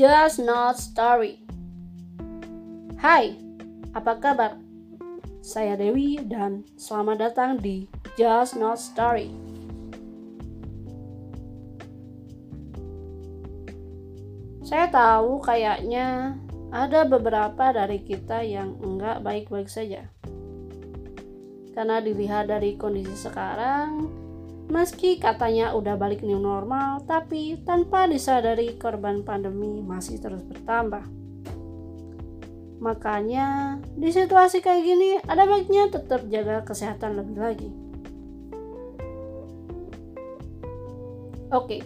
Just Not Story. Hai, apa kabar? Saya Dewi dan selamat datang di Just Not Story. Saya tahu kayaknya ada beberapa dari kita yang enggak baik-baik saja. Karena dilihat dari kondisi sekarang, Meski katanya udah balik new normal, tapi tanpa disadari korban pandemi masih terus bertambah. Makanya di situasi kayak gini ada baiknya tetap jaga kesehatan lebih lagi. Oke,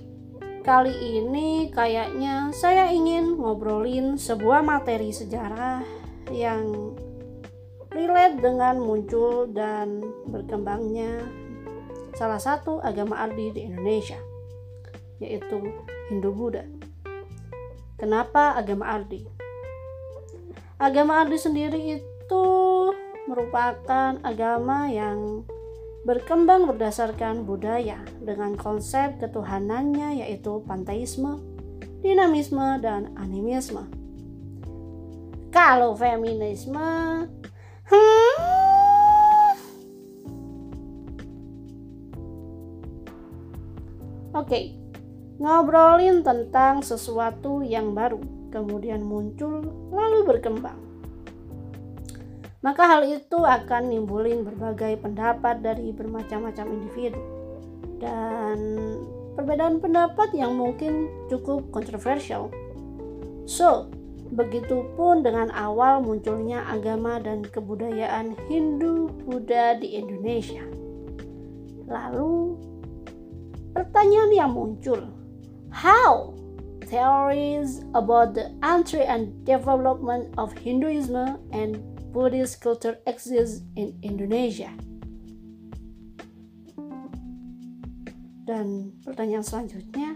kali ini kayaknya saya ingin ngobrolin sebuah materi sejarah yang relate dengan muncul dan berkembangnya salah satu agama ardi di Indonesia, yaitu Hindu-Buddha. Kenapa agama ardi? Agama ardi sendiri itu merupakan agama yang berkembang berdasarkan budaya dengan konsep ketuhanannya yaitu panteisme, dinamisme, dan animisme. Kalau feminisme, hmm, Oke, ngobrolin tentang sesuatu yang baru, kemudian muncul, lalu berkembang. Maka hal itu akan nimbulin berbagai pendapat dari bermacam-macam individu. Dan perbedaan pendapat yang mungkin cukup kontroversial. So, begitupun dengan awal munculnya agama dan kebudayaan Hindu-Buddha di Indonesia. Lalu Pertanyaan yang muncul, how theories about the entry and development of Hinduism and Buddhist culture exist in Indonesia? Dan pertanyaan selanjutnya,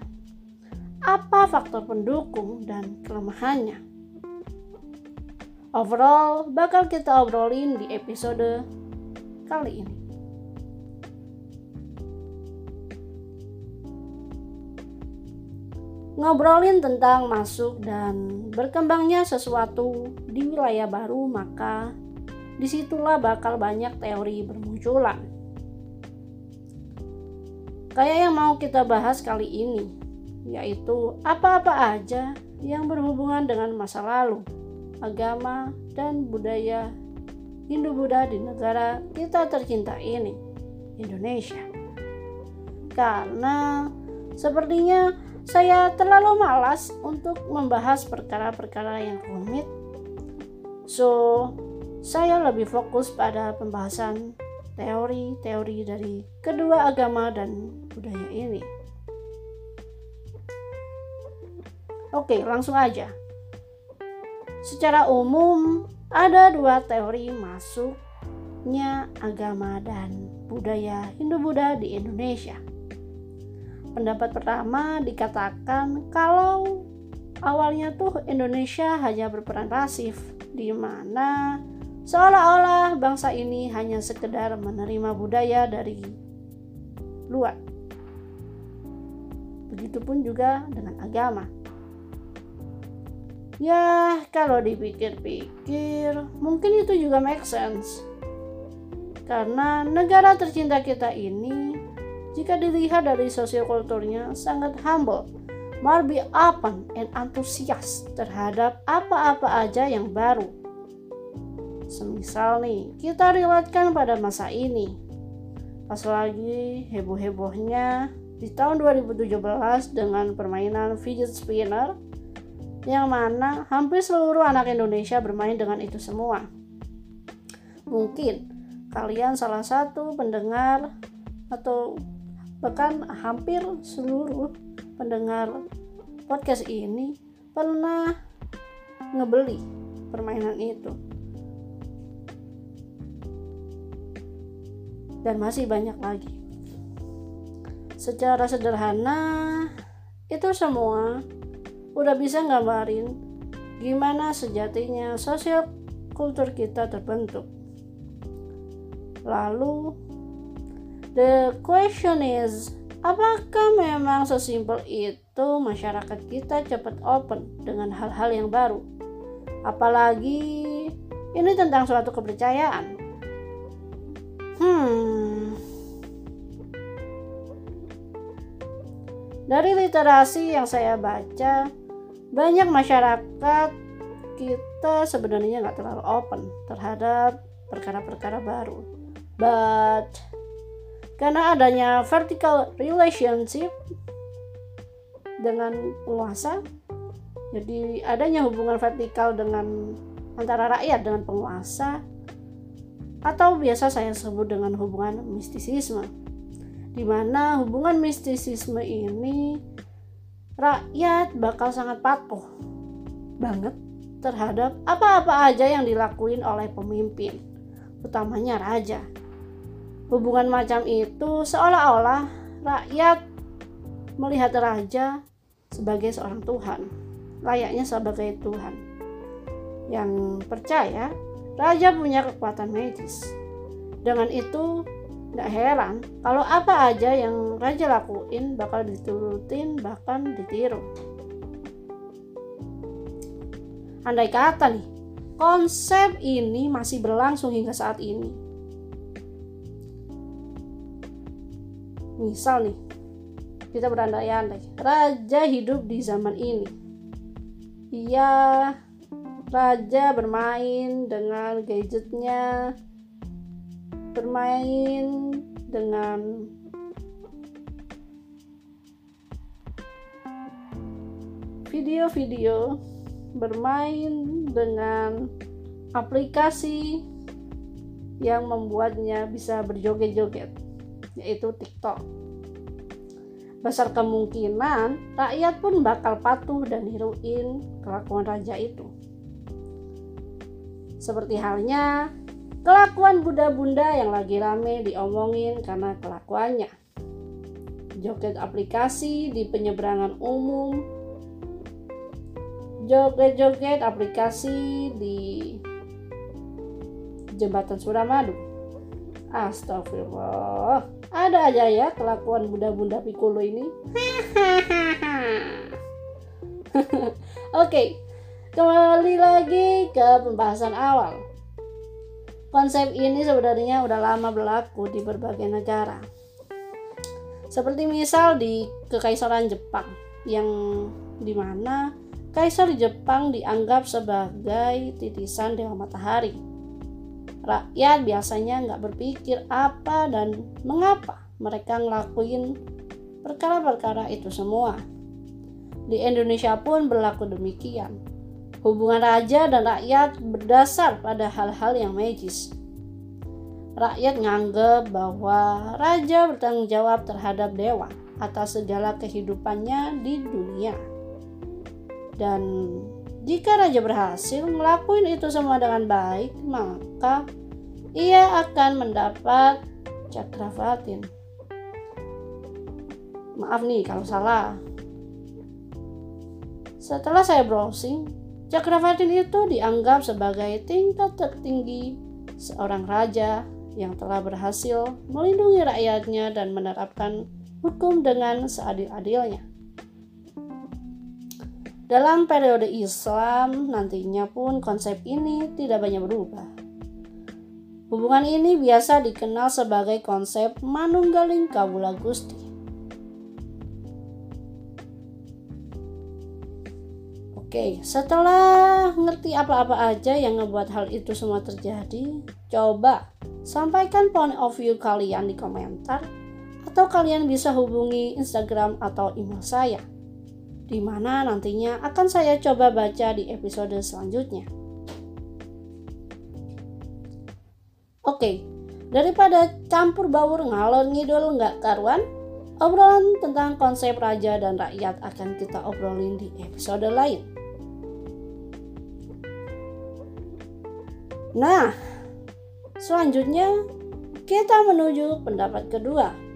apa faktor pendukung dan kelemahannya? Overall, bakal kita obrolin di episode kali ini. Ngobrolin tentang masuk dan berkembangnya sesuatu di wilayah baru, maka di situlah bakal banyak teori bermunculan. Kayak yang mau kita bahas kali ini, yaitu apa-apa aja yang berhubungan dengan masa lalu, agama, dan budaya Hindu-Buddha di negara kita tercinta ini, Indonesia. Karena sepertinya saya terlalu malas untuk membahas perkara-perkara yang rumit. So, saya lebih fokus pada pembahasan teori-teori dari kedua agama dan budaya ini. Oke, langsung aja. Secara umum, ada dua teori masuknya agama dan budaya Hindu-Buddha di Indonesia. Pendapat pertama dikatakan kalau awalnya tuh Indonesia hanya berperan pasif di mana seolah-olah bangsa ini hanya sekedar menerima budaya dari luar. Begitupun juga dengan agama. Ya, kalau dipikir-pikir, mungkin itu juga make sense. Karena negara tercinta kita ini jika dilihat dari sosiokulturnya sangat humble, more be open and antusias terhadap apa-apa aja yang baru. Semisal nih, kita riletkan pada masa ini. Pas lagi heboh-hebohnya di tahun 2017 dengan permainan fidget spinner yang mana hampir seluruh anak Indonesia bermain dengan itu semua. Mungkin kalian salah satu pendengar atau bahkan hampir seluruh pendengar podcast ini pernah ngebeli permainan itu. Dan masih banyak lagi. Secara sederhana itu semua udah bisa gambarin gimana sejatinya sosial kultur kita terbentuk. Lalu The question is, Apakah memang sesimpel itu masyarakat kita cepat open dengan hal-hal yang baru? Apalagi ini tentang suatu kepercayaan. Hmm. Dari literasi yang saya baca, banyak masyarakat kita sebenarnya nggak terlalu open terhadap perkara-perkara baru. But karena adanya vertical relationship dengan penguasa, jadi adanya hubungan vertikal dengan antara rakyat dengan penguasa atau biasa saya sebut dengan hubungan mistisisme di mana hubungan mistisisme ini rakyat bakal sangat patuh banget terhadap apa-apa aja yang dilakuin oleh pemimpin, utamanya raja. Hubungan macam itu seolah-olah rakyat melihat raja sebagai seorang Tuhan, layaknya sebagai Tuhan. Yang percaya raja punya kekuatan medis. Dengan itu, tidak heran kalau apa aja yang raja lakuin bakal diturutin bahkan ditiru. Andai kata nih, konsep ini masih berlangsung hingga saat ini. Misal nih, kita berandai-andai, raja hidup di zaman ini. Ia raja bermain dengan gadgetnya, bermain dengan video-video bermain dengan aplikasi yang membuatnya bisa berjoget-joget yaitu TikTok. Besar kemungkinan rakyat pun bakal patuh dan niruin kelakuan raja itu. Seperti halnya kelakuan bunda-bunda yang lagi rame diomongin karena kelakuannya. Joget aplikasi di penyeberangan umum joget-joget aplikasi di jembatan Suramadu. Astagfirullah. Ada aja ya kelakuan bunda-bunda pikulu ini. Oke, kembali lagi ke pembahasan awal. Konsep ini sebenarnya udah lama berlaku di berbagai negara. Seperti misal di Kekaisaran Jepang yang di mana Kaisar Jepang dianggap sebagai titisan Dewa Matahari. Rakyat biasanya nggak berpikir apa dan mengapa mereka ngelakuin perkara-perkara itu semua. Di Indonesia pun berlaku demikian. Hubungan raja dan rakyat berdasar pada hal-hal yang magis. Rakyat nganggep bahwa raja bertanggung jawab terhadap dewa atas segala kehidupannya di dunia. Dan jika raja berhasil ngelakuin itu semua dengan baik, maka ia akan mendapat cakravatin. Maaf nih kalau salah. Setelah saya browsing, cakravatin itu dianggap sebagai tingkat tertinggi seorang raja yang telah berhasil melindungi rakyatnya dan menerapkan hukum dengan seadil-adilnya. Dalam periode Islam nantinya pun konsep ini tidak banyak berubah. Hubungan ini biasa dikenal sebagai konsep Manunggaling Kawula Gusti. Oke, setelah ngerti apa-apa aja yang ngebuat hal itu semua terjadi, coba sampaikan point of view kalian di komentar atau kalian bisa hubungi Instagram atau email saya di mana nantinya akan saya coba baca di episode selanjutnya. Oke, daripada campur baur ngalor ngidul nggak karuan, obrolan tentang konsep raja dan rakyat akan kita obrolin di episode lain. Nah, selanjutnya kita menuju pendapat kedua.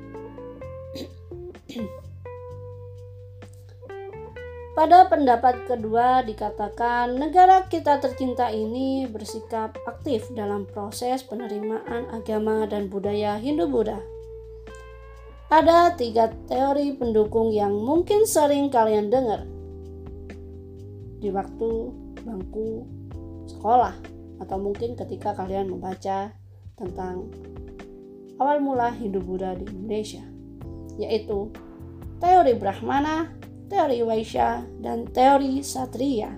Pada pendapat kedua dikatakan negara kita tercinta ini bersikap aktif dalam proses penerimaan agama dan budaya Hindu-Buddha. Ada tiga teori pendukung yang mungkin sering kalian dengar di waktu bangku sekolah atau mungkin ketika kalian membaca tentang awal mula Hindu-Buddha di Indonesia, yaitu teori Brahmana, teori Vaishya, dan teori Satria.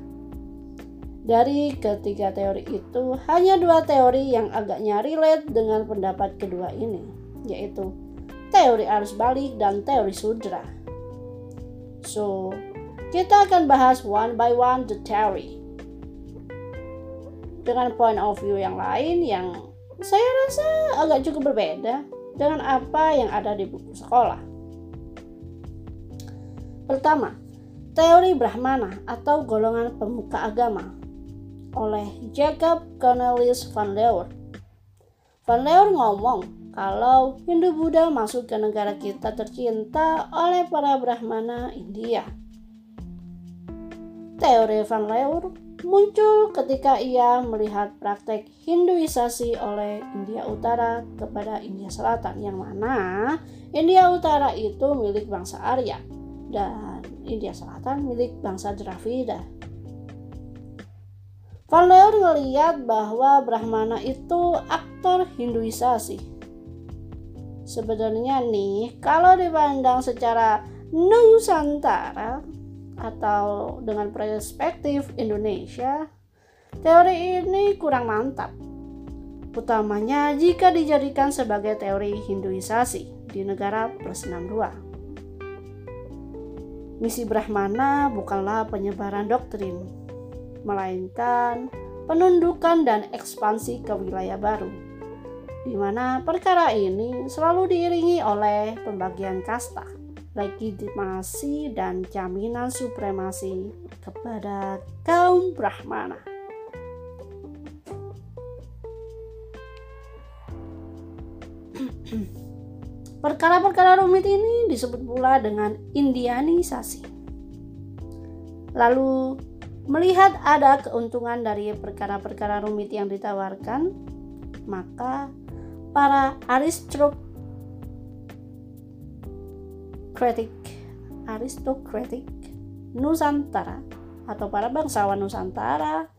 Dari ketiga teori itu, hanya dua teori yang agaknya relate dengan pendapat kedua ini, yaitu teori arus balik dan teori sudra. So, kita akan bahas one by one the theory. Dengan point of view yang lain yang saya rasa agak cukup berbeda dengan apa yang ada di buku sekolah. Pertama, teori Brahmana atau golongan pemuka agama oleh Jacob Cornelis van Leeuwen. Van Leeuwen ngomong kalau Hindu-Buddha masuk ke negara kita tercinta oleh para Brahmana India. Teori Van Leeuwen muncul ketika ia melihat praktek Hinduisasi oleh India Utara kepada India Selatan yang mana India Utara itu milik bangsa Arya dan India Selatan milik bangsa Dravida. Van Leeuwen melihat bahwa Brahmana itu aktor Hinduisasi. Sebenarnya nih, kalau dipandang secara Nusantara, atau dengan perspektif Indonesia, teori ini kurang mantap. Utamanya jika dijadikan sebagai teori Hinduisasi di negara plus 62. Misi Brahmana bukanlah penyebaran doktrin, melainkan penundukan dan ekspansi ke wilayah baru, di mana perkara ini selalu diiringi oleh pembagian kasta legitimasi dan jaminan supremasi kepada kaum Brahmana. Perkara-perkara rumit ini disebut pula dengan Indianisasi. Lalu, melihat ada keuntungan dari perkara-perkara rumit yang ditawarkan, maka para aristokrat aristokratik aristokratik Nusantara atau para bangsawan Nusantara,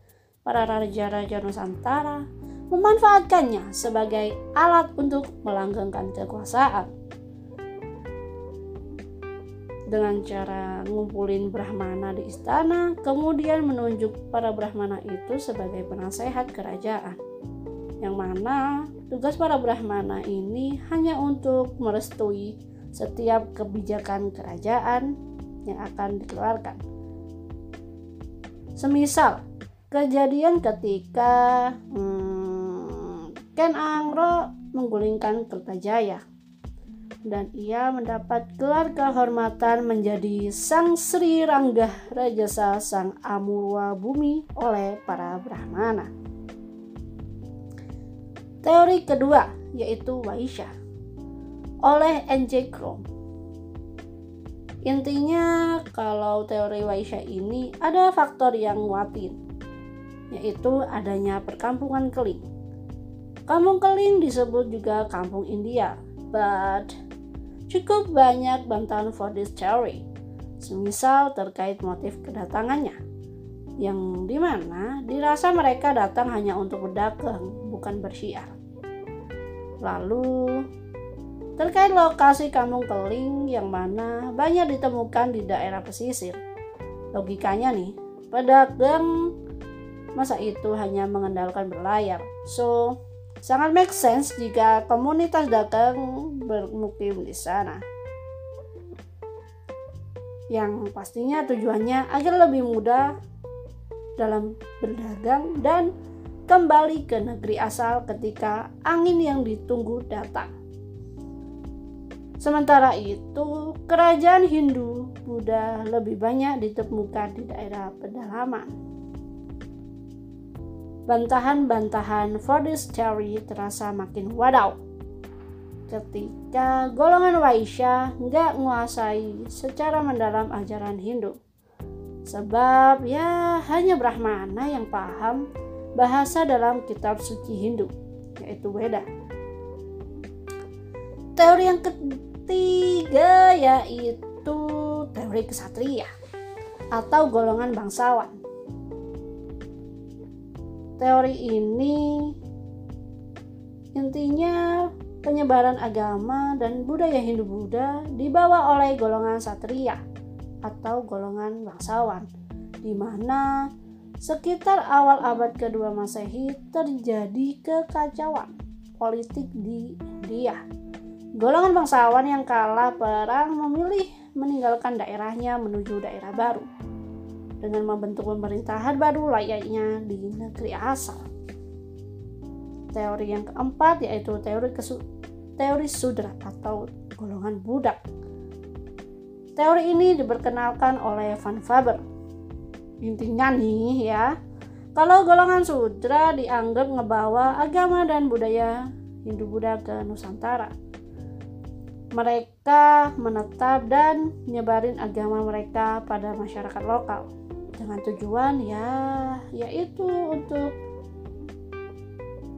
para raja-raja Nusantara memanfaatkannya sebagai alat untuk melanggengkan kekuasaan. Dengan cara ngumpulin Brahmana di istana, kemudian menunjuk para Brahmana itu sebagai penasehat kerajaan. Yang mana tugas para Brahmana ini hanya untuk merestui setiap kebijakan kerajaan yang akan dikeluarkan. Semisal kejadian ketika hmm, Ken Angro menggulingkan Kertajaya dan ia mendapat gelar kehormatan menjadi Sang Sri Ranggah Rajasa Sang Amurwa Bumi oleh para Brahmana. Teori kedua yaitu Waisya oleh N.J. Krom. Intinya kalau teori Waisya ini ada faktor yang nguatin, yaitu adanya perkampungan keling. Kampung keling disebut juga kampung India, but cukup banyak bantahan for this theory, semisal terkait motif kedatangannya, yang di mana dirasa mereka datang hanya untuk berdagang, bukan bersiar. Lalu terkait lokasi kampung keling yang mana banyak ditemukan di daerah pesisir. Logikanya nih, pedagang masa itu hanya mengandalkan berlayar. So, sangat make sense jika komunitas dagang bermukim di sana. Yang pastinya tujuannya agar lebih mudah dalam berdagang dan kembali ke negeri asal ketika angin yang ditunggu datang. Sementara itu, kerajaan Hindu Buddha lebih banyak ditemukan di daerah pedalaman. Bantahan-bantahan for this theory terasa makin wadaw ketika golongan Waisya nggak menguasai secara mendalam ajaran Hindu. Sebab ya hanya Brahmana yang paham bahasa dalam kitab suci Hindu, yaitu Weda. Teori yang ketiga yaitu teori kesatria atau golongan bangsawan. Teori ini intinya penyebaran agama dan budaya Hindu-Buddha dibawa oleh golongan satria atau golongan bangsawan, di mana sekitar awal abad kedua Masehi terjadi kekacauan politik di India. Golongan bangsawan yang kalah perang memilih meninggalkan daerahnya menuju daerah baru dengan membentuk pemerintahan baru layaknya di negeri asal. Teori yang keempat yaitu teori kesu teori sudra atau golongan budak. Teori ini diperkenalkan oleh Van Faber. Intinya nih ya, kalau golongan sudra dianggap ngebawa agama dan budaya Hindu-Buddha ke Nusantara. Mereka menetap dan nyebarin agama mereka pada masyarakat lokal dengan tujuan ya yaitu untuk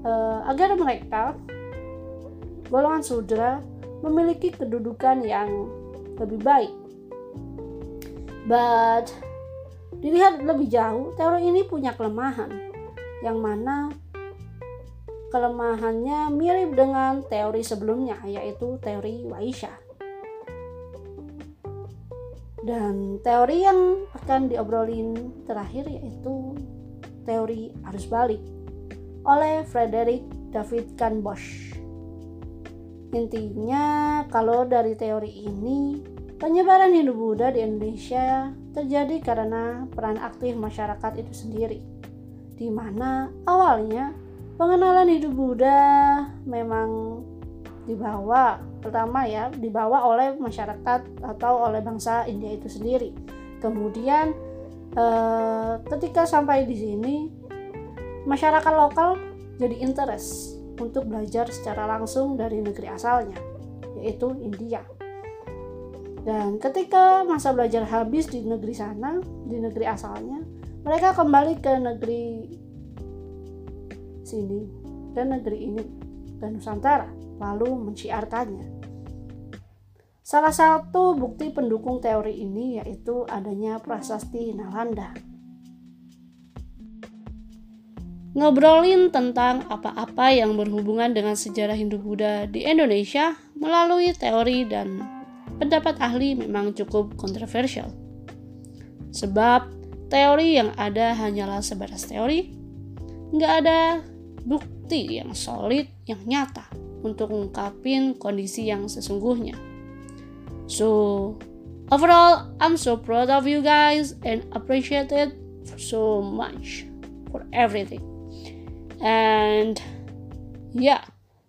uh, agar mereka golongan sudra memiliki kedudukan yang lebih baik. But dilihat lebih jauh, teori ini punya kelemahan yang mana kelemahannya mirip dengan teori sebelumnya yaitu teori Waisya. Dan teori yang akan diobrolin terakhir yaitu teori arus balik oleh Frederick David Kahn Bosch. Intinya, kalau dari teori ini, penyebaran Hindu-Buddha di Indonesia terjadi karena peran aktif masyarakat itu sendiri, di mana awalnya pengenalan Hindu-Buddha memang dibawa pertama ya dibawa oleh masyarakat atau oleh bangsa India itu sendiri. Kemudian eh, ketika sampai di sini masyarakat lokal jadi interest untuk belajar secara langsung dari negeri asalnya yaitu India. Dan ketika masa belajar habis di negeri sana, di negeri asalnya, mereka kembali ke negeri sini dan negeri ini dan Nusantara lalu menciarkannya. Salah satu bukti pendukung teori ini yaitu adanya prasasti Nalanda. Ngobrolin tentang apa-apa yang berhubungan dengan sejarah Hindu-Buddha di Indonesia melalui teori dan pendapat ahli memang cukup kontroversial. Sebab teori yang ada hanyalah sebatas teori, nggak ada bukti yang solid, yang nyata untuk mengungkapin kondisi yang sesungguhnya. So, overall, I'm so proud of you guys and appreciate it so much for everything. And ya, yeah,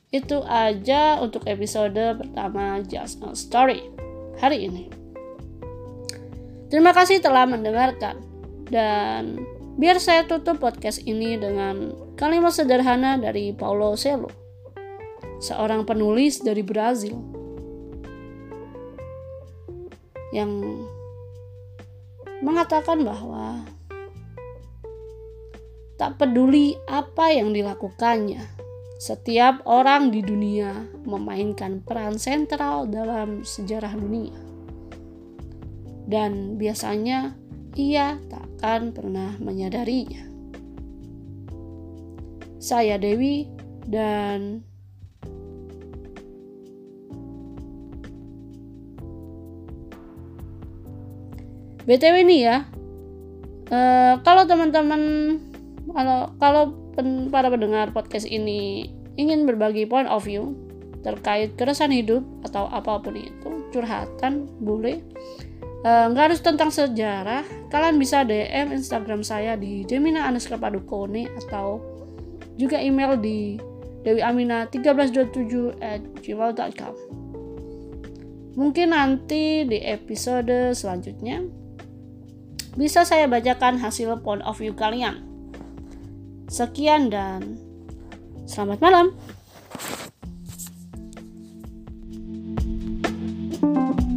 itu aja untuk episode pertama Just a Story hari ini. Terima kasih telah mendengarkan dan biar saya tutup podcast ini dengan kalimat sederhana dari Paulo Coelho seorang penulis dari Brazil yang mengatakan bahwa tak peduli apa yang dilakukannya, setiap orang di dunia memainkan peran sentral dalam sejarah dunia. Dan biasanya ia tak akan pernah menyadarinya. Saya Dewi dan btw nih ya uh, kalau teman-teman kalau kalau pen, para pendengar podcast ini ingin berbagi point of view terkait keresahan hidup atau apa pun itu curhatan boleh eh, Eh, nggak harus tentang sejarah. Kalian bisa DM Instagram saya di Demina Anuska Padukone atau juga email di Dewi Amina 1327 at gmail.com mungkin nanti di episode selanjutnya bisa saya bacakan hasil point of view kalian. Sekian dan selamat malam. thank you